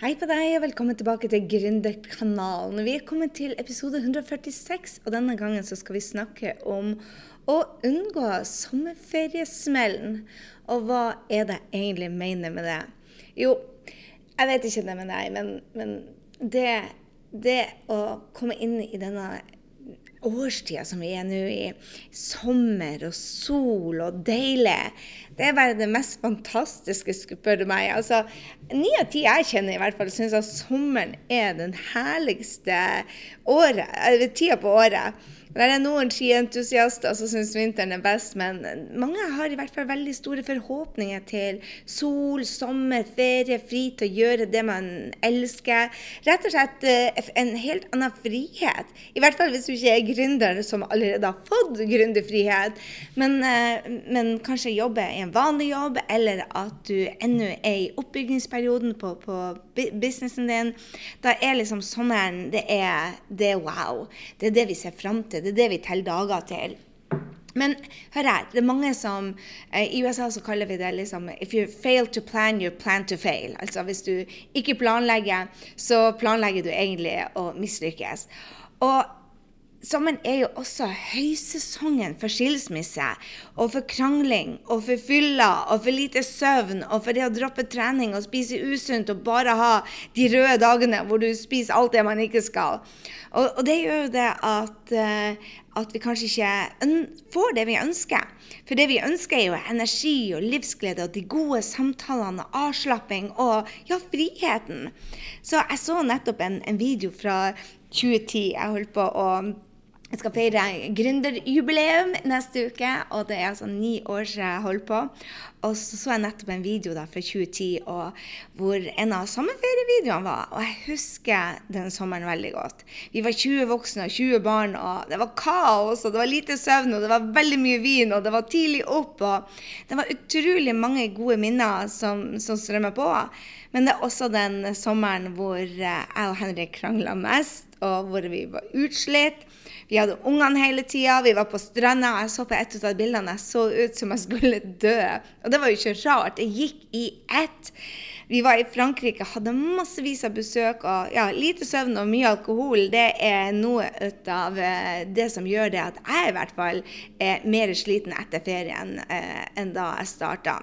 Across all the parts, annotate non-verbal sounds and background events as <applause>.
Hei på deg, og velkommen tilbake til Gründerkanalen. Vi er kommet til episode 146, og denne gangen skal vi snakke om å unngå sommerferiesmellen. Og hva er det jeg egentlig mener med det? Jo, jeg vet ikke det med deg, men, men det, det å komme inn i denne årstida som vi er nå i, sommer og sol og deilig, det er bare det mest fantastiske, spør du meg. Altså, Ni av ti jeg kjenner, i hvert fall, syns at sommeren er den herligste året, tida på året. Det er noen skientusiaster som syns vinteren er best, men mange har i hvert fall veldig store forhåpninger til sol, sommer, ferie, fri til å gjøre det man elsker. Rett og slett eh, en helt annen frihet. I hvert fall hvis du ikke er gründer som allerede har fått gründerfrihet, men, eh, men kanskje jobber i en vanlig jobb, eller at du ennå er i oppbyggingsperioden på, på businessen din. Da er liksom sommeren det er, det er wow. Det er det vi ser fram til. Det er det vi teller dager til. Men hør her, det er mange som eh, I USA så kaller vi det liksom If you fail to plan, you plan to fail. Altså hvis du ikke planlegger, så planlegger du egentlig å mislykkes. Og Sommeren er jo også høysesongen for skilsmisse, og for krangling, og for fylla, og for lite søvn, og for det å droppe trening og spise usunt og bare ha de røde dagene hvor du spiser alt det man ikke skal. Og, og det gjør jo det at, uh, at vi kanskje ikke får det vi ønsker. For det vi ønsker, er jo energi og livsglede og de gode samtalene og avslapping og ja, friheten. Så jeg så nettopp en, en video fra 2010. Jeg holdt på å jeg skal feire gründerjubileum neste uke, og det er altså ni år siden jeg holdt på. Og så så jeg nettopp en video da fra 2010 og, hvor en av sommerferievideoene var. Og jeg husker den sommeren veldig godt. Vi var 20 voksne og 20 barn, og det var kaos, og det var lite søvn, og det var veldig mye vin, og det var tidlig opp, og det var utrolig mange gode minner som, som strømmer på. Men det er også den sommeren hvor jeg og Henrik krangla mest, og hvor vi var utslitt. Vi hadde ungene hele tida, vi var på stranda. Jeg så på et av bildene jeg så ut som jeg skulle dø. Og det var jo ikke rart. Det gikk i ett. Vi var i Frankrike, hadde massevis av besøk og ja, lite søvn og mye alkohol. Det er noe av eh, det som gjør det at jeg i hvert fall er mer sliten etter ferien eh, enn da jeg starta.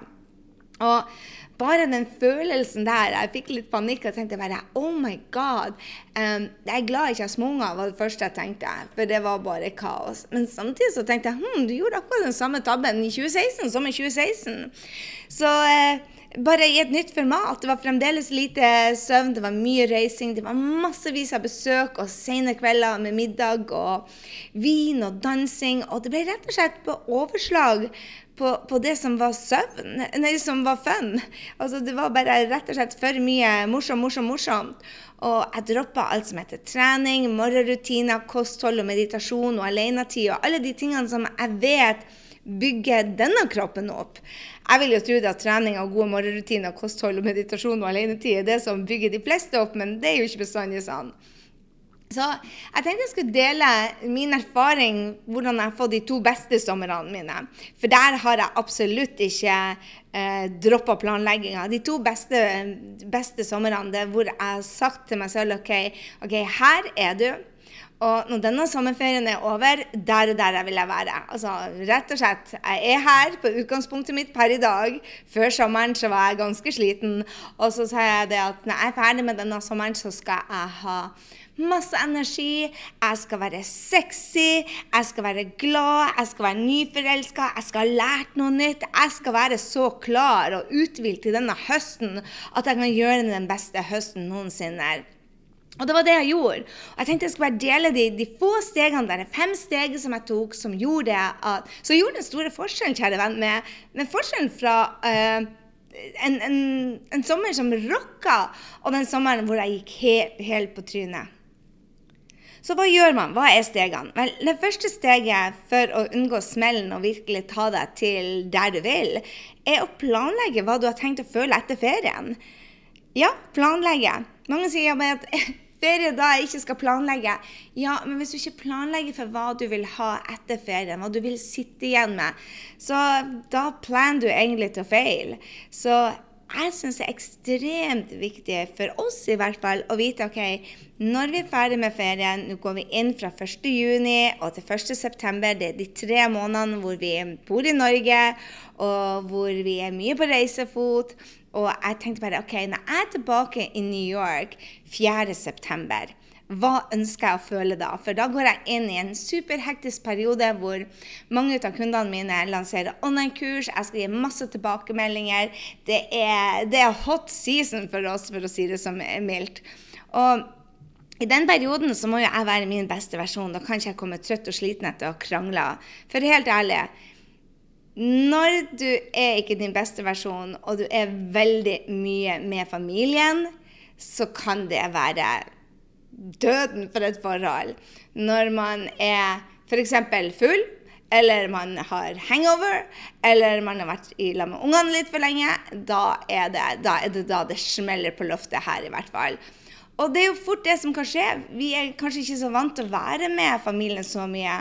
Og bare den følelsen der Jeg fikk litt panikk og tenkte bare Oh my God. Um, jeg er glad jeg ikke har småunger, var det første jeg tenkte. For det var bare kaos. Men samtidig så tenkte jeg hm, du gjorde akkurat den samme tabben i 2016 som i 2016. Så uh, bare i et nytt format. Det var fremdeles lite søvn, det var mye reising, det var massevis av besøk og sene kvelder med middag og vin og dansing. Og det ble rett og slett på overslag på, på, det som var søvn, nei, som var fun. Altså, det var bare rett og slett for mye morsomt, morsomt, morsomt. Og jeg droppa alt som heter trening, morgenrutiner, kosthold og meditasjon og alenetid og alle de tingene som jeg vet bygger denne kroppen opp. Jeg vil jo tro at trening og gode morgenrutiner, kosthold og meditasjon og alenetid er det som bygger de fleste opp, men det er jo ikke bestandig sånn. Så jeg tenkte jeg skulle dele min erfaring, hvordan jeg har fått de to beste somrene mine. For der har jeg absolutt ikke eh, droppa planlegginga. De to beste, beste somrene det er hvor jeg har sagt til meg selv OK, ok, her er du. Og når denne sommerferien er over, der og der jeg vil jeg være. Altså, rett og slett, Jeg er her på utgangspunktet mitt per i dag. Før sommeren så var jeg ganske sliten. Og så sa jeg det at når jeg er ferdig med denne sommeren, så skal jeg ha masse energi, jeg skal være sexy, jeg skal være glad, jeg skal være nyforelska, jeg skal ha lært noe nytt. Jeg skal være så klar og uthvilt til denne høsten at jeg kan gjøre den beste høsten noensinne. Og det var det jeg gjorde. Og jeg tenkte jeg skulle bare dele de, de få stegene der, fem steg som jeg tok, som gjorde, at, Så gjorde den store forskjellen, kjære venn, med, med forskjellen fra uh, en, en, en, sommer som rocka, og den sommeren hvor jeg gikk helt helt på trynet. Så hva gjør man? Hva er stegene? Vel, det første steget for å unngå smellen og virkelig ta deg til der du vil, er å planlegge hva du har tenkt å føle etter ferien. Ja, planlegge. Mange sier at <laughs> ferie da jeg ikke skal planlegge. Ja, men hvis du ikke planlegger for hva du vil ha etter ferien, hva du vil sitte igjen med, så da planer du egentlig til å feile. Så jeg syns det er ekstremt viktig, for oss i hvert fall, å vite ok, når vi er ferdig med ferien, nå går vi inn fra 1.6 og til 1.9. Det er de tre månedene hvor vi bor i Norge, og hvor vi er mye på reisefot. Og jeg tenkte bare OK, når jeg er tilbake i New York 4.9 hva ønsker jeg å føle da? For da går jeg inn i en superhektisk periode hvor mange av kundene mine lanserer online-kurs. Jeg skal gi masse tilbakemeldinger. Det er, det er, hot season for oss, for å si det som mildt. Og i den perioden så må jo jeg være min beste versjon. Da kan ikke jeg komme trøtt og sliten etter å ha krangla. For helt ærlig, når du er ikke din beste versjon, og du er veldig mye med familien, så kan det være døden for et forhold. Når man er f.eks. full, eller man har hangover, eller man har vært i lag med ungene litt for lenge, da er, det, da er det da det smeller på loftet her, i hvert fall. Og det er jo fort det som kan skje. Vi er kanskje ikke så vant til å være med familien så mye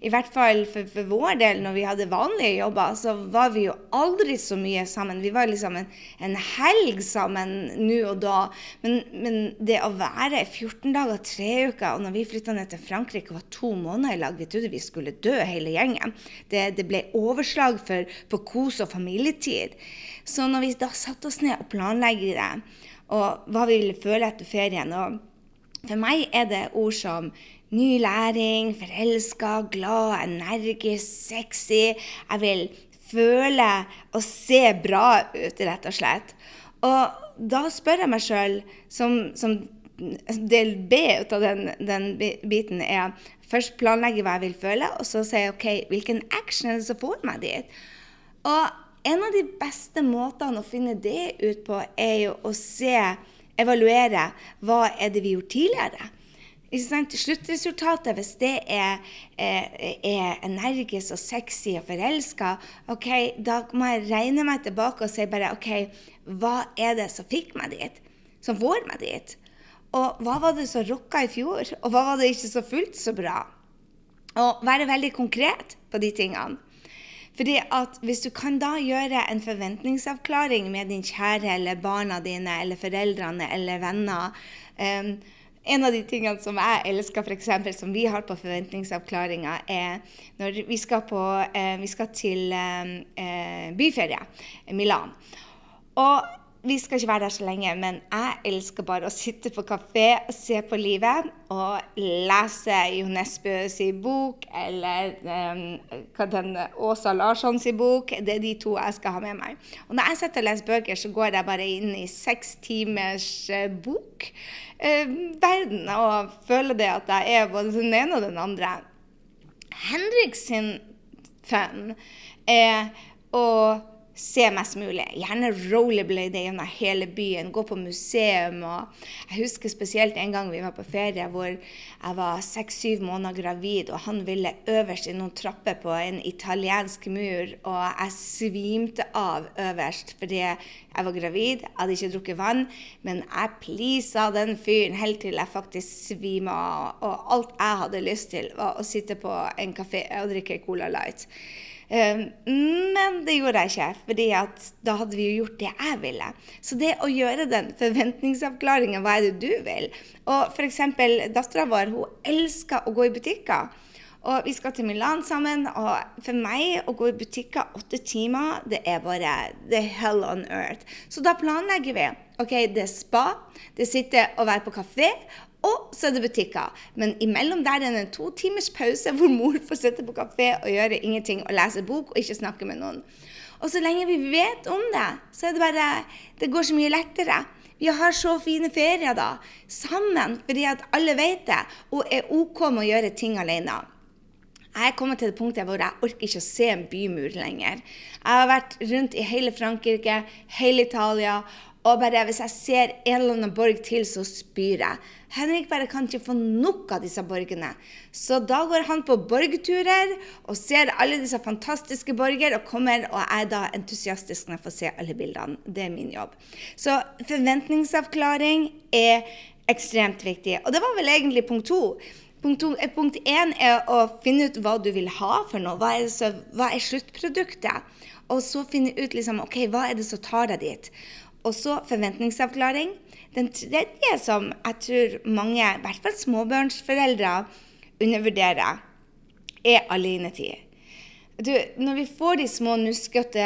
i hvert fall for, for, vår del, når vi hadde vanlige jobber, så var vi jo aldri så mye sammen. Vi var liksom en, en helg sammen nå og da. Men, men, det å være 14 dager, tre uker, og når vi flytta ned til Frankrike og var to måneder i lag, vi trodde vi skulle dø hele gjengen. Det, det ble overslag for, på kos og familietid. Så når vi da satte oss ned og planlegger det, og hva vi ville føle etter ferien og For meg er det ord som Ny læring, forelska, glad, energisk, sexy. Jeg vil føle og se bra ut, rett og slett. Og da spør jeg meg sjøl, som, som, del B ut av den, den, biten, er først planlegge hva jeg vil føle, og så si OK, hvilken action er det som får meg dit? Og en av de beste måtene å finne det ut på, er jo å se, evaluere, hva er det vi gjorde tidligere? Sluttresultatet, hvis det er, er, er, energisk og sexy og forelska, okay, da må jeg regne meg tilbake og si bare OK, hva er det som fikk meg dit? Som får meg dit? Og hva var det som rocka i fjor? Og hva var det ikke så fullt så bra? Og være veldig konkret på de tingene. Fordi at Hvis du kan da gjøre en forventningsavklaring med din kjære eller barna dine eller foreldrene eller venner um, en av de tingene som jeg elsker, f.eks. som vi har på forventningsavklaringa, er når vi skal, på, eh, vi skal til eh, eh byferie, Milan. Og vi skal ikke være der så lenge, men jeg elsker bare å sitte på kafé og se på livet. Og lese Jo Nesbø bok, eller um, den Åsa Larssons bok. Det er de to jeg skal ha med meg. Og når jeg sitter og leser bøker, så går jeg bare inn i seks timers uh, bok. Uh, verden, og føler det at jeg er både den ene og den andre. Henrik sin fun er å se mest mulig. Gjerne rollerblade gjennom hele byen, gå på museum. Og jeg husker spesielt en gang vi var på ferie hvor jeg var seks-syv måneder gravid, og han ville øverst i noen trapper på en italiensk mur, og jeg svimte av øverst fordi jeg var gravid, jeg hadde ikke drukket vann, men jeg pleasa den fyren helt til jeg faktisk svima av. Og alt jeg hadde lyst til, var å sitte på en kafé og drikke Cola Light. Ehm, men det gjorde jeg ikke, fordi da hadde vi jo gjort det jeg ville. Så det å gjøre den forventningsavklaringen, hva er det du vil? Og f.eks. dattera vår hun elsker å gå i butikker. Og vi skal til Milan sammen, og for meg å gå i butikker åtte timer, det er bare er hell on earth. Så da planlegger vi. OK, det er spa, det sitter å være på kafé, og så er det butikker. Men imellom der er det en to timers pause hvor mor får sitte på kafé og gjøre ingenting og lese bok og ikke snakke med noen. Og så lenge vi vet om det, så er det bare Det går så mye lettere. Vi har så fine ferier da, sammen, fordi at alle vet det og er OK med å gjøre ting alene. Jeg er kommet til det punktet hvor jeg orker ikke å se en bymur lenger. Jeg har vært rundt i hele Frankrike, hele Italia, og bare hvis jeg ser en eller annen borg til, så spyr jeg. Henrik bare kan ikke få nok av disse borgene. Så da går han på borgturer og ser alle disse fantastiske borger og kommer og er da entusiastisk når jeg får se alle bildene. Det er min jobb. Så forventningsavklaring er ekstremt viktig. Og det var vel egentlig punkt to. Punkt, to, eh, én er å finne ut hva du vil ha for noe. Hva er, så, hva er sluttproduktet? Og så finne ut liksom, ok, hva er det som tar deg dit. Og så forventningsavklaring. Den tredje som jeg tror mange, i hvert fall småbarnsforeldre, undervurderer, er alenetid. Du, når vi får de små nuskete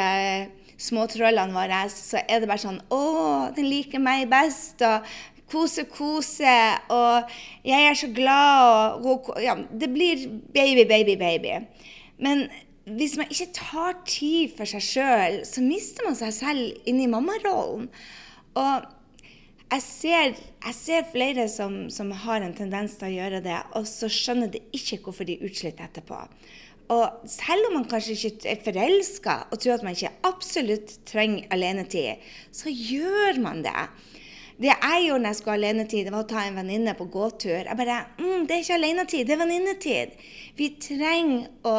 småtrollene våre, så er det bare sånn Å, den liker meg best. og kose, kose, og jeg er så glad, og ja, Det blir baby, baby, baby. Men hvis man ikke tar tid for seg sjøl, så mister man seg selv inni mammarollen. Og jeg ser, jeg ser flere som, som, har en tendens til å gjøre det, og så skjønner de ikke hvorfor de er utslitt etterpå. Og selv om man kanskje ikke er forelska og tror at man ikke absolutt trenger alenetid, så gjør man det. Det jeg gjorde når jeg skulle ha alenetid, var å ta en venninne på gåtur. Jeg bare mm, Det er ikke alenetid, det er venninnetid. Vi trenger å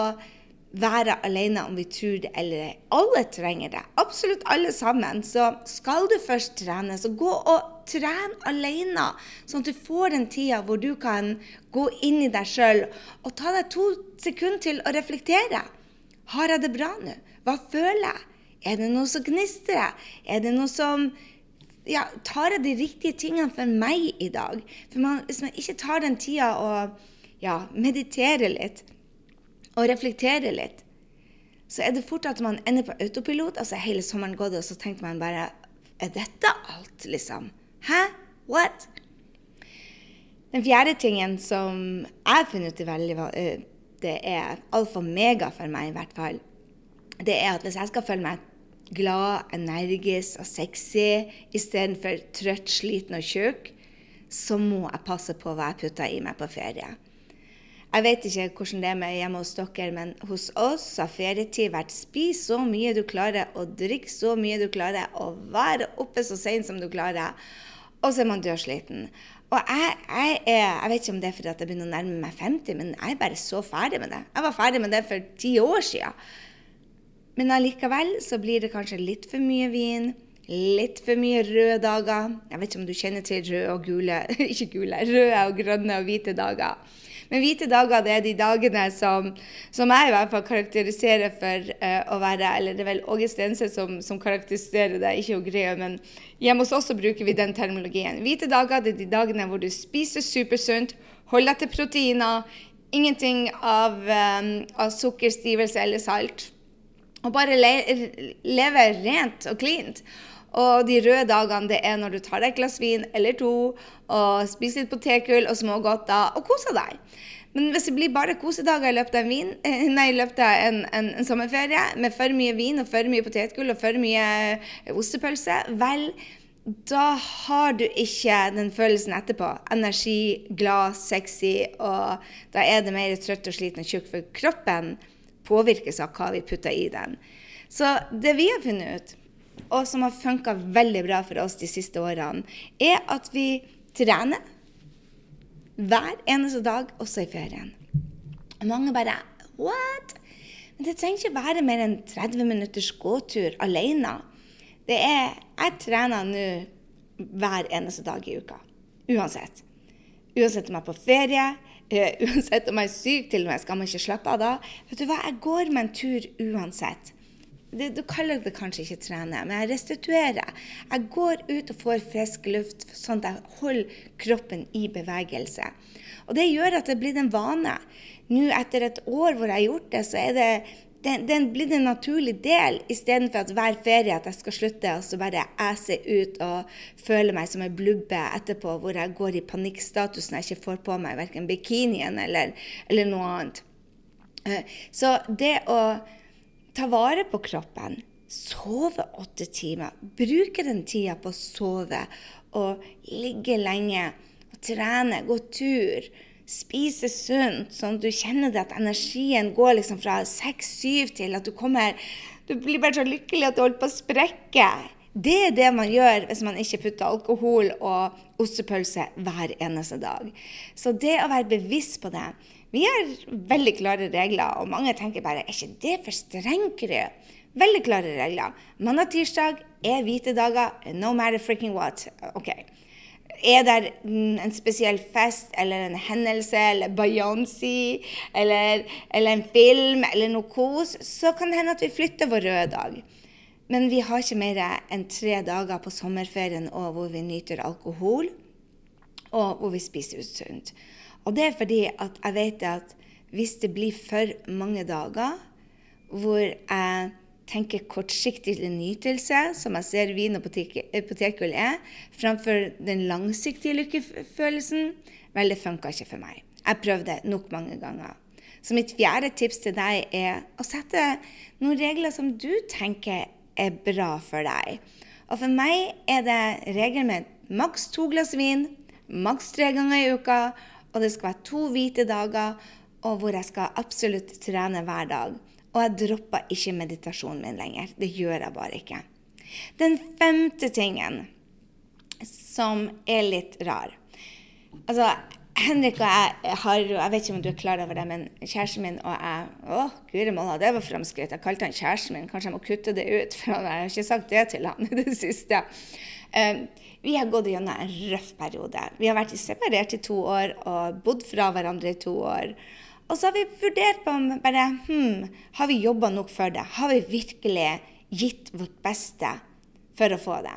være alene om vi tror det eller ei. Alle trenger det. Absolutt alle sammen. Så skal du først trene, så gå og tren alene, sånn at du får den tida hvor du kan gå inn i deg sjøl og ta deg to sekunder til å reflektere. Har jeg det bra nå? Hva føler jeg? Er det noe som gnistrer? Er det noe som ja, tar jeg de riktige tingene for meg i dag? For man, hvis man ikke tar den tida og ja, mediterer litt og reflekterer litt, så er det fort at man ender på autopilot. altså Hele sommeren gått, og så tenker man bare Er dette alt, liksom? Hæ? What? Den fjerde tingen som jeg har funnet ut veldig eh, det er alfa mega for meg, i hvert fall, det er at hvis jeg skal føle meg glad, energisk og sexy istedenfor trøtt, sliten og tjukk, så må jeg passe på hva jeg putter i meg på ferie. Jeg vet ikke hvordan det er med hjemme hos dere, men hos oss har ferietid vært spis så mye du klarer, og drikk så mye du klarer, og være oppe så sent som du klarer. Og så er man dørsliten. Og jeg, jeg, er, jeg vet ikke om det er fordi jeg begynner å nærme meg 50, men jeg er bare så ferdig med det. Jeg var ferdig med det for ti år siden. Men allikevel så blir det kanskje litt for mye vin. Litt for mye røde dager. Jeg vet ikke om du kjenner til røde og gule <laughs> Ikke gule, røde og grønne og hvite dager. Men hvite dager det er de dagene som, som jeg i hvert fall karakteriserer for uh, å være Eller det er vel Åge Stense som, som, karakteriserer det, ikke Greie, men hjemme hos oss bruker vi den terminologien. Hvite dager det er de dagene hvor du spiser supersunt, holder deg til proteiner, ingenting av, um, av sukker, stivelse eller salt. Og bare le lever rent og cleant. Og de røde dagene det er når du tar deg et glass vin eller to og spiser litt potetgull og smågodter og koser deg. Men hvis det blir bare kosedager i løpet av, vin, eh, nei, løpet av en, en, en, sommerferie med for mye vin og for mye potetgull og for mye ostepølse, vel, da har du ikke den følelsen etterpå. Energi, glad, sexy, og da er det mer trøtt og sliten og tjukk for kroppen påvirkes av hva vi putter i den. Så det vi har funnet ut, og som har funka veldig bra for oss de siste årene, er at vi trener hver eneste dag, også i ferien. Mange bare What? Men det trenger ikke være mer enn 30 minutters gåtur alene. Det er Jeg trener nå hver eneste dag i uka. Uansett. Uansett om jeg er på ferie, Uh, <laughs> uansett om jeg er syk, til og med, skal man ikke slappe av da. Vet du hva, jeg går med en tur uansett. Det, du kaller det kanskje ikke trene, men jeg restituerer. Jeg går ut og får frisk luft, sånn at jeg holder kroppen i bevegelse. Og det gjør at det blir en vane. Nå etter et år hvor jeg har gjort det, så er det den, blir en naturlig del, istedenfor at hver ferie at jeg skal slutte og så bare æse ut og føle meg som en blubbe etterpå, hvor jeg går i panikkstatus når jeg ikke får på meg verken bikinien eller, eller noe annet. Eh, så det å ta vare på kroppen, sove åtte timer, bruke den tida på å sove og ligge lenge, og trene, gå tur spise sunt, sånn at du kjenner det at energien går liksom fra seks-syv til at du kommer Du blir bare så lykkelig at du holder på å sprekke. Det er det man gjør hvis man ikke putter alkohol og ostepølse hver eneste dag. Så det å være bevisst på det Vi har veldig klare regler, og mange tenker bare Er ikke det for strengere? Veldig klare regler. Mandag-tirsdag er hvite dager. No matter freaking what. ok er det en spesiell fest eller en hendelse eller Beyoncé eller, eller, en film eller noe kos, så kan det hende at vi flytter vår røde dag. Men vi har ikke mer enn tre dager på sommerferien og hvor vi nyter alkohol, og hvor vi spiser usunt. Og det er fordi at jeg vet at hvis det blir for mange dager hvor jeg tenker kortsiktig nytelse, som jeg ser vin og potetgull er, framfor den langsiktige lykkefølelsen, vel, det funka ikke for meg. Jeg prøvde nok mange ganger. Så mitt fjerde tips til deg er å sette noen regler som du tenker er bra for deg. Og for meg er det regel med maks to glass vin, maks tre ganger i uka, og det skal være to hvite dager, og hvor jeg skal absolutt trene hver dag. Og jeg dropper ikke meditasjonen min lenger. Det gjør jeg bare ikke. Den femte tingen som er litt rar Altså, Henrik og jeg har Jeg vet ikke om du er klar over det, men kjæresten min og jeg Å, guri malla, det var framskritt. Jeg kalte han kjæresten min. Kanskje jeg må kutte det ut, for jeg har ikke sagt det til han i det siste. Um, vi har gått gjennom en røff periode. Vi har vært separert i to år og bodd fra hverandre i to år. Og så har vi vurdert på om bare hmm, Har vi jobba nok for det? Har vi virkelig gitt vårt beste for å få det?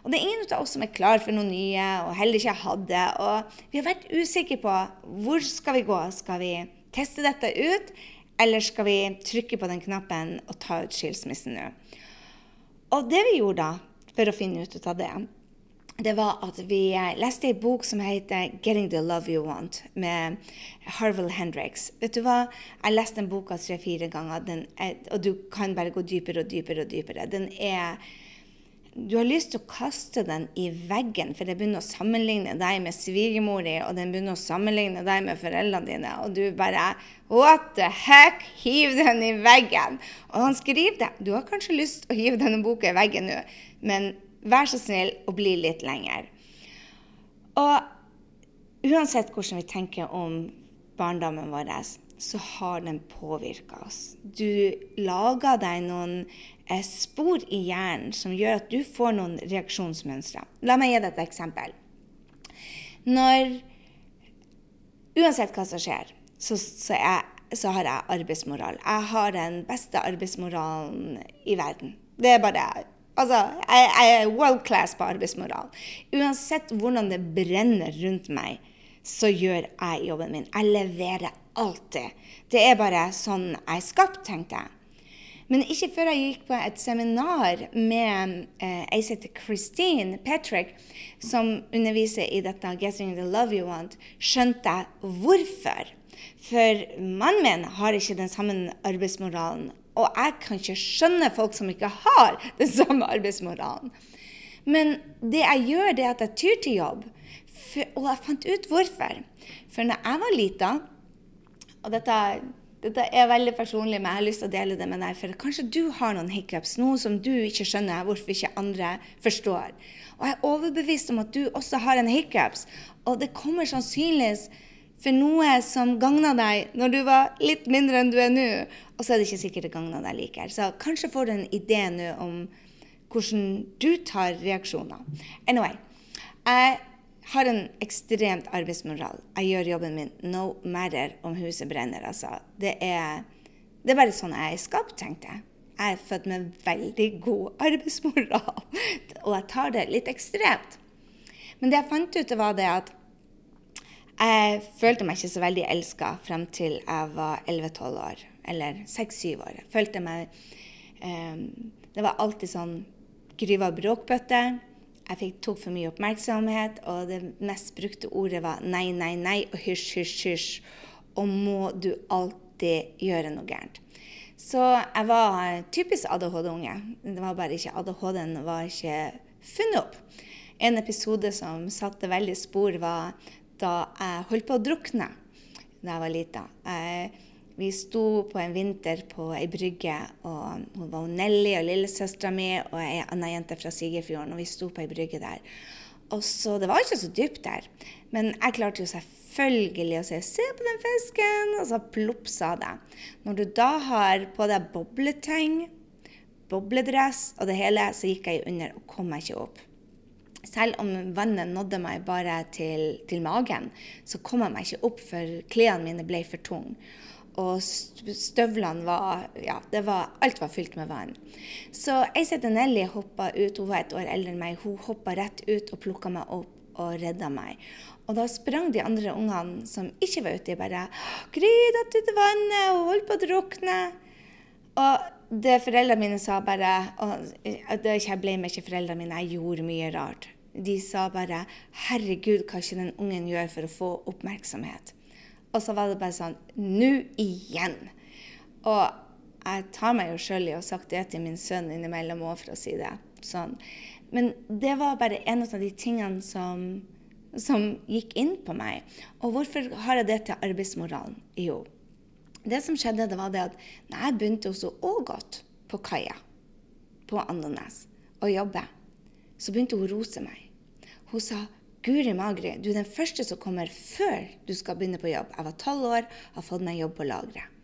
Og det er ingen av oss som er klar for noe nye og heller ikke hadde. Og vi har vært usikre på hvor skal vi gå. Skal vi teste dette ut, eller skal vi trykke på den knappen og ta ut skilsmissen nå? Og det vi gjorde da, for å finne ut av det, det var at vi leste ei bok som heter 'Getting the Love You Want' med Harville Hendricks. Vet du hva? Jeg leste den boka tre-fire ganger, er, og du kan bare gå dypere og dypere og dypere. Den er du har lyst til å kaste den i veggen, for det begynner å sammenligne deg med svigermor di, og den begynner å sammenligne deg med foreldrene dine, og du bare What the heck? Hiv den i veggen! Og han skriver det. Du har kanskje lyst til å hive denne boka i veggen nå, men vær så snill å bli litt lenger. Og uansett hvordan vi tenker om barndommen vår, så har den påvirka oss. Du lager deg noen spor i hjernen som gjør at du får noen reaksjonsmønstre. La meg gi deg et eksempel. Når Uansett hva som skjer, så, så, jeg, så har jeg arbeidsmoral. Jeg har den beste arbeidsmoralen i verden. Det er bare Altså, jeg, jeg er world class på arbeidsmoral. Uansett hvordan det brenner rundt meg, så gjør jeg jobben min. Jeg leverer alltid. Det er bare sånn jeg er skapt, tenkte jeg. Men ikke før jeg gikk på et seminar med eh, ei som heter Christine Patrick, som underviser i dette 'Getting the love you want', skjønte jeg hvorfor. For mannen min har ikke den samme arbeidsmoralen. Og jeg kan ikke skjønne folk som ikke har den samme arbeidsmoralen. Men det jeg gjør, det er at jeg tyr til jobb. For, og jeg fant ut hvorfor. For når jeg var lita og dette, dette, er veldig personlig, men jeg har lyst til å dele det med deg. For kanskje du har noen hiccups, noe som du ikke skjønner hvorfor ikke andre forstår. Og jeg er overbevist om at du også har en hiccups. Og det kommer sannsynligvis for noe som gagna deg når du var litt mindre enn du er nå. Og så er det ikke sikkert det gagna deg likevel. Så kanskje får du en idé nå om hvordan du tar reaksjoner. Anyway. Jeg har en ekstremt arbeidsmoral. Jeg gjør jobben min no matter om huset brenner. Altså. Det, er, det er bare sånn jeg er skapt, tenkte jeg. Jeg er født med veldig god <laughs> arbeidsmoral, og jeg tar det litt ekstremt. Men det jeg fant ut, var det at jeg følte meg ikke så veldig elska frem til jeg var 11-12 år. Eller 6-7 år. Jeg følte meg um, Det var alltid sånn Gryva bråkbøtte. Jeg fikk, tok for mye oppmerksomhet, og det mest brukte ordet var nei, nei, nei og hysj, hysj, hysj. Og må du alltid gjøre noe gærent. Så jeg var typisk ADHD-unge. Det var bare ikke ADHD-en var ikke funnet opp. En episode som satte veldig spor, var da jeg holdt på å drukne da jeg var lita. Jeg vi sto på en vinter på ei brygge, og hun var Nelly og lillesøstera mi og ei anna jente fra Sigerfjorden, og vi sto på ei brygge der. Og så, Det var ikke så dypt der, men jeg klarte jo selvfølgelig å si 'se på den fisken', og så plopp sa det. Når du da har på deg bobleteng, bobledress og det hele, så gikk jeg under og kom meg ikke opp. Selv om vannet nådde meg bare til, til magen, så kom jeg meg ikke opp, for klærne mine ble for tunge. Og støvlene var Ja, det var, alt var fylt med vann. Så jeg sitter Nelly hoppa ut, hun var et år eldre enn meg, hun hoppa rett ut og plukka meg opp og redda meg. Og da sprang de andre ungene som ikke var ute, bare 'Gry datt ut i vannet, hun holdt på å drukne'. Og det foreldrene mine sa bare og Jeg ble med ikke foreldrene mine, jeg gjorde mye rart. De sa bare 'Herregud, hva ikke den ungen gjør for å få oppmerksomhet?' Og så var det bare sånn 'Nå igjen!' Og jeg tar meg jo sjøl i å ha sagt det til min sønn innimellom òg, for å si det sånn. Men det var bare en av de tingene som som gikk inn på meg. Og hvorfor har jeg det til arbeidsmoralen? Jo, det som skjedde, det var det at når jeg begynte også òg godt på kaia på Andenes å jobbe, så begynte hun å rose meg. Hun sa Guri Magri, du er den første som kommer før du skal begynne på jobb. Jeg var tolv år, har fått meg jobb på lageret.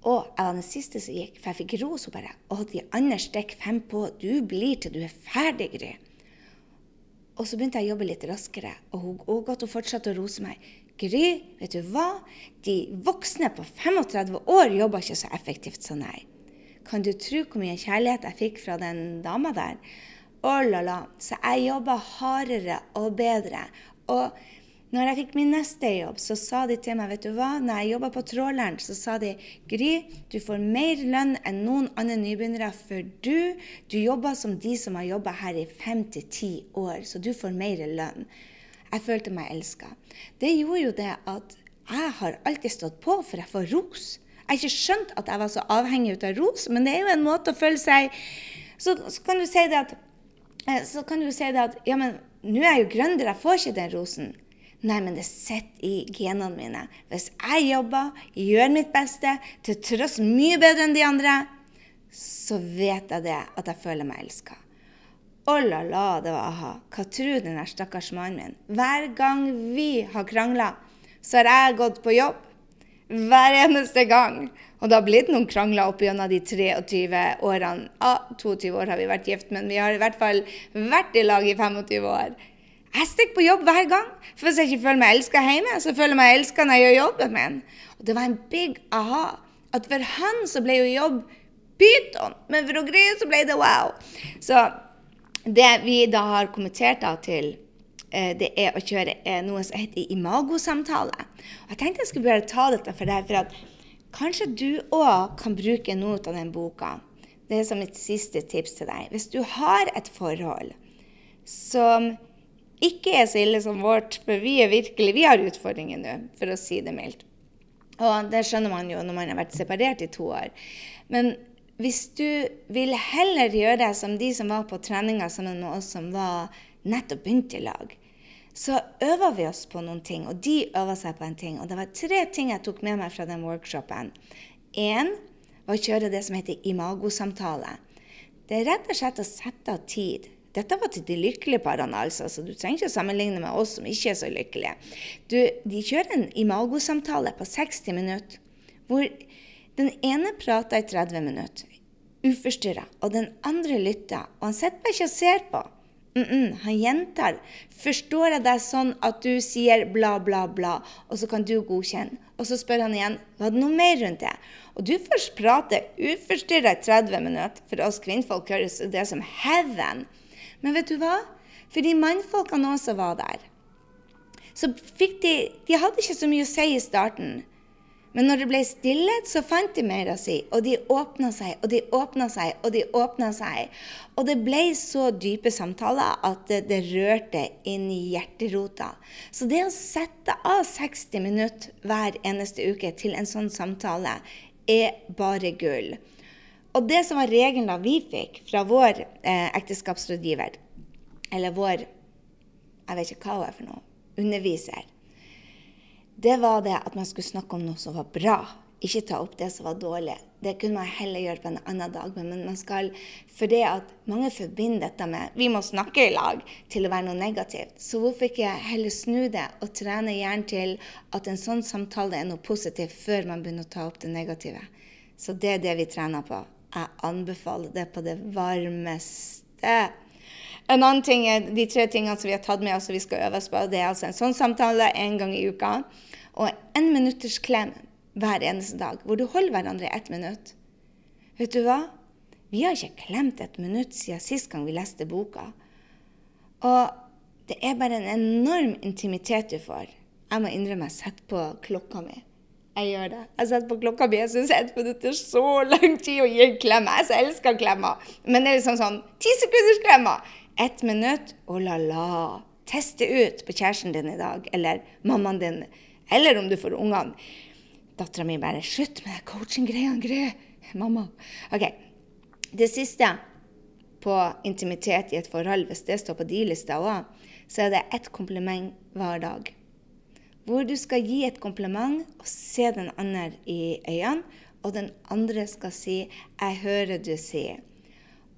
Og jeg var den siste som gikk, for jeg fikk ros. Hun bare Å, de andre stikker fem på. Du blir til du er ferdig, Gry. Og så begynte jeg å jobbe litt raskere, og hun, og godt hun fortsatte å rose meg. Gry, vet du hva? De voksne på 35 år jobber ikke så effektivt som deg. Kan du tro hvor mye kjærlighet jeg fikk fra den dama der? Å la la. Så jeg jobba hardere og bedre. Og når jeg fikk min neste jobb, så sa de til meg vet du hva, når jeg jobba på tråleren, så sa de Gry, du får mer lønn enn noen andre nybegynnere, for du, du jobber som de som har jobba her i fem til ti år, så du får mer lønn. Jeg følte meg elska. Det gjorde jo det at jeg har alltid stått på, for jeg får ros. Jeg har ikke skjønt at jeg var så avhengig av ros, men det er jo en måte å føle seg Så, så kan du si det at så kan du si det at ja, men nå er jeg jo gründer, jeg får ikke den rosen. Nei, men det sitter i genene mine. Hvis jeg jobber, gjør mitt beste, til tross mye bedre enn de andre, så vet jeg det at jeg føler meg elska. Å la la, det var aha. Hva tror den der stakkars mannen min? Hver gang vi har krangla, så har jeg gått på jobb. Hver eneste gang. Og det har blitt noen krangler opp gjennom de 23 årene. Ah, 22 år har vi vært gift, men vi har i hvert fall vært i lag i 25 år. Jeg stikker på jobb hver gang. For hvis jeg ikke føler meg elska hjemme, så føler jeg meg elska når jeg gjør jobben min. Og det var en big aha. At for han så ble jo jobb pyton, men for å greie så ble det wow. Så det vi da har kommentert da til det er å kjøre eh, noe som heter imagosamtale. Og jeg tenkte jeg skulle bare ta dette for deg, for at kanskje du òg kan bruke noe av den boka. Det er som mitt siste tips til deg. Hvis du har et forhold som ikke er så ille som vårt, for vi er virkelig, vi har utfordringer nå, for å si det mildt. Og det skjønner man jo når man har vært separert i to år. Men hvis du vil heller gjøre det som de som var på treninga sammen med oss som var nettopp begynt i lag, så øver vi oss på noen ting, og de øver seg på en ting. Og det var tre ting jeg tok med meg fra den workshopen. Én var å kjøre det som heter imagosamtale. Det er rett og slett å sette av tid dette var til de lykkelige parene, altså, så du trenger ikke å sammenligne med oss som ikke er så lykkelige. Du, de kjører en imagosamtale på 60 minutter, hvor den ene prater i 30 minutter, uforstyrra, og den andre lytter. Og han sitter bare ikke og ser på. Mm -mm, han gjentar. Forstår jeg deg sånn at du sier bla, bla, bla, og så kan du godkjenne? Og så spør han igjen var det noe mer rundt det. Og du først prater uforstyrra i 30 minutter. For oss kvinnfolk høres det som heaven. Men vet du hva? For de mannfolkene også var der. Så fikk de De hadde ikke så mye å si i starten. Men når det ble stillhet, så fant de mer å si. Og de åpna seg, og de åpna seg, og de åpna seg. Og det ble så dype samtaler at det, rørte inn i hjerterota. Så det å sette av 60 minutter hver eneste uke til en sånn samtale, er bare gull. Og det som var regelen da vi fikk fra vår eh, ekteskapsrådgiver, eller vår jeg vet ikke hva hun er for noe, underviser, det var det at man skulle snakke om noe som var bra. Ikke ta opp det som var dårlig. Det kunne man heller gjøre på en annen dag. Men man skal, for det at mange forbinder dette med vi må snakke i lag til å være noe negativt. Så hvorfor ikke heller snu det og trene hjernen til at en sånn samtale er noe positivt før man begynner å ta opp det negative. Så det er det vi trener på. Jeg anbefaler det på det varmeste. En annen ting er de tre tingene som vi har tatt med oss og vi skal øve oss på. Det er altså en sånn samtale en gang i uka. Og en minutters klem. hver eneste dag, hvor du holder hverandre ett minutt. Vet du hva? Vi har ikke klemt et minutt siden sist gang vi leste boka. Og det er bare en enorm intimitet du får. Jeg må innrømme jeg setter på klokka mi. Jeg gjør det. Jeg setter på klokka mi. Jeg syns ett minutt er så lang tid å gi en klem. Jeg så elsker klemmer. Men det er liksom sånn ti sekunders klemmer. Ett minutt, oh la-la. Teste ut på kjæresten din i dag, eller mammaen din, eller om du får ungene. Dattera mi bare 'Slutt med coaching-greiene, greier. Mamma. OK. Det siste på intimitet i et forhold, hvis det står på de lista òg, så er det ett kompliment hver dag hvor du skal gi et kompliment og se den andre i øynene, og den andre skal si 'Jeg hører du sier'.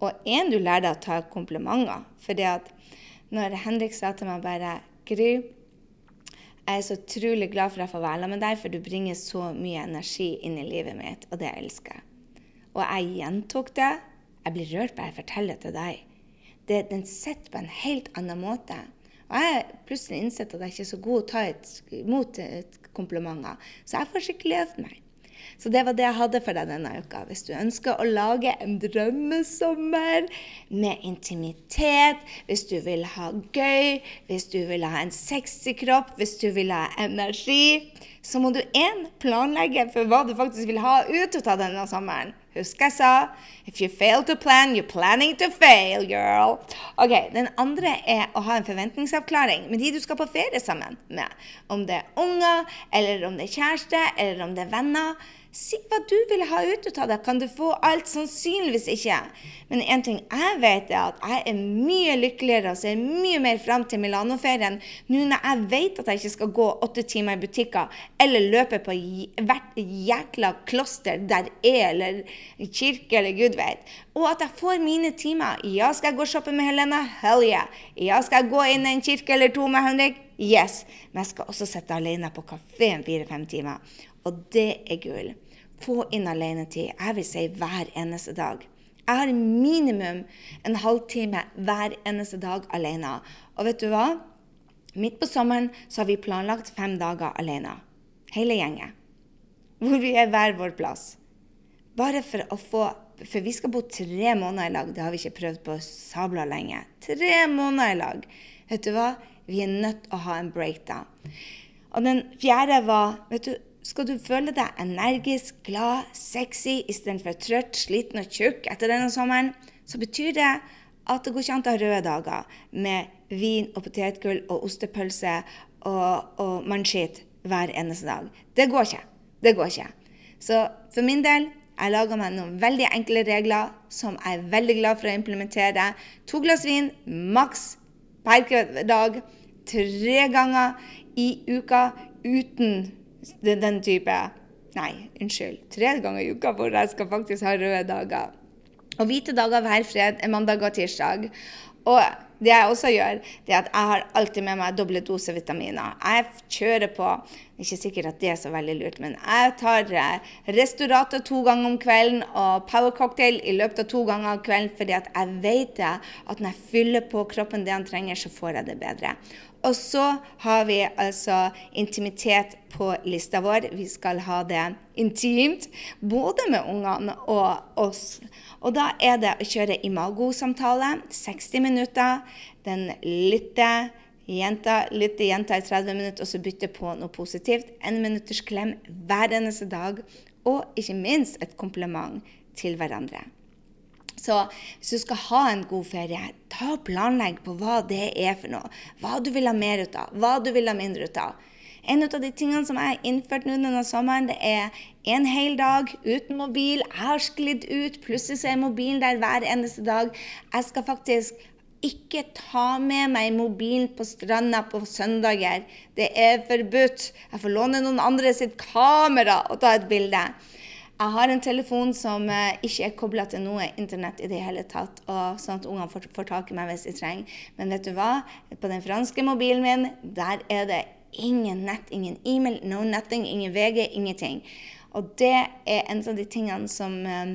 Og én du lærer deg å ta komplimenter. For når Henrik sa til meg bare 'Gry, jeg er så utrolig glad for at jeg får være med deg, for du bringer så mye energi inn i livet mitt, og det jeg elsker jeg'. Og jeg gjentok det. Jeg blir rørt bare jeg forteller det til deg. Det, den sitter på en helt annen måte. Og jeg har plutselig innsett at jeg ikke er så god til å ta imot komplimenter. Så jeg får skikkelig øvd meg. Så det var det jeg hadde for deg denne uka. Hvis du ønsker å lage en drømmesommer med intimitet, hvis du vil ha gøy, hvis du vil ha en sexy kropp, hvis du vil ha energi, så må du én planlegge for hva du faktisk vil ha ut av denne sommeren. Husk jeg sa If you fail to plan, you're planning to fail, girl. Ok, Den andre er å ha en forventningsavklaring med de du skal på ferie sammen med. Om det er unger, eller om det er kjæreste, eller om det er venner. Si hva du vil ha ut av det. Kan du få alt? Sannsynligvis ikke. Men en ting jeg vet, er at jeg er mye lykkeligere og ser mye mer fram til Milano-ferien nå når jeg vet at jeg ikke skal gå åtte timer i butikker eller løpe på hvert jækla kloster der er, eller kirke, eller gud vet. Og at jeg får mine timer. Ja, skal jeg gå og shoppe med Helena? Hell yeah. Ja, skal jeg gå inn i en kirke eller to med Henrik? Yes. Men jeg skal også sitte alene på kafeen fire-fem timer. Og det er gull. Få inn alenetid. Jeg vil si hver eneste dag. Jeg har minimum en halvtime hver eneste dag alene. Og vet du hva? Midt på sommeren så har vi planlagt fem dager alene. Hele gjengen. Hvor vi er hver vår plass. Bare for å få For vi skal bo tre måneder i lag. Det har vi ikke prøvd på sabla lenge. Tre måneder i lag. Vet du hva? Vi er nødt til å ha en breakdown. Og den fjerde var vet du, skal du føle deg energisk, glad, sexy istedenfor trøtt, sliten og tjukk etter denne sommeren, så betyr det at det går ikke an å ha røde dager med vin og potetgull og ostepølse og, og mannskitt hver eneste dag. Det går ikke. Det går ikke. Så for min del jeg laga meg noen veldig enkle regler som jeg er veldig glad for å implementere. To glass vin maks per dag. Tre ganger i uka uten den, type Nei, unnskyld. Tre ganger i uka hvor jeg skal faktisk ha røde dager. Og hvite dager hver fred er mandag og tirsdag. Og det jeg også gjør, det er at jeg har alltid med meg doble dose vitaminer. Jeg kjører på Ikke sikkert at det er så veldig lurt, men jeg tar eh, to ganger om kvelden og Power Cocktail i løpet av to ganger om kvelden, fordi at jeg vet at når jeg fyller på kroppen det han trenger, så får jeg det bedre. Og så har vi altså intimitet på lista vår. Vi skal ha det intimt, både med ungene og oss. Og da er det å kjøre imago-samtale, 60 minutter. Den lytter. Jenta, lytter jenta i 30 minutter, og så bytte på noe positivt. En minutters klem hver eneste dag. Og ikke minst et kompliment til hverandre. Så hvis du skal ha en god ferie, ta og planlegg på hva det er for noe. Hva du vil ha mer ut av, hva du vil ha mindre ut av. En av de tingene som jeg har innført nå denne sommeren, det er en hel dag uten mobil. Jeg har sklidd ut. Plutselig så er mobilen der hver eneste dag. Jeg skal faktisk ikke ta med meg mobilen på stranda på søndager. Det er forbudt. Jeg får låne noen andre sitt kamera og ta et bilde. Jeg har en telefon som eh, ikke er kobla til noe internett i det hele tatt, og sånn at ungene får, får, tak i meg hvis de trenger. Men vet du hva? På den franske mobilen min, der er det ingen nett, ingen e-mail, no nothing, ingen VG, ingenting. Og det er en av de tingene som um,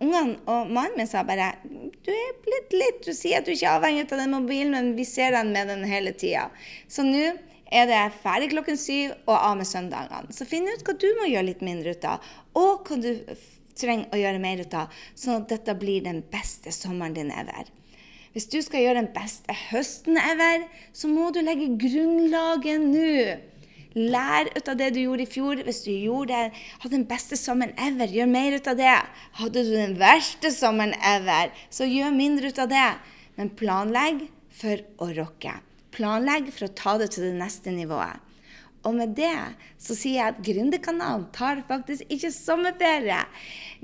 ungene og mannen min sa bare Du er blitt litt Du sier at du ikke er avhengig av den mobilen, men vi ser den med den hele tida. Så nå er det ferdig klokken syv og av med søndagene. Så finn ut hva du må gjøre litt mindre ut av, og hva du trenger å gjøre mer ut av, sånn at dette blir den beste sommeren din ever. Hvis du skal gjøre den beste høsten ever, så må du legge grunnlaget nå. Lær ut av det du gjorde i fjor. Hvis du gjorde det, hadde den beste sommeren ever, gjør mer ut av det. Hadde du den verste sommeren ever, så gjør mindre ut av det. Men planlegg for å rocke. Planlegg for å ta det til det neste nivået. Og med det så sier jeg at Gründerkanalen tar faktisk ikke sommerferie.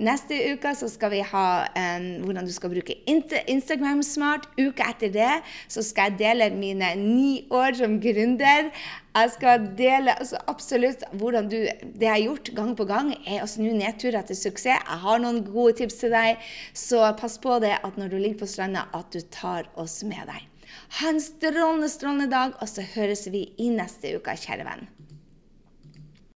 Neste uke så skal vi ha um, hvordan du skal bruke Instagram smart. Uka etter det så skal jeg dele mine ni år som gründer. Jeg skal dele altså absolutt hvordan du Det jeg har gjort gang på gang, er å snu nedturer til suksess. Jeg har noen gode tips til deg, så pass på det at når du ligger på stranda, at du tar oss med deg. Ha en strålende, strålende dag, og så høres vi i neste uke, kjære venn.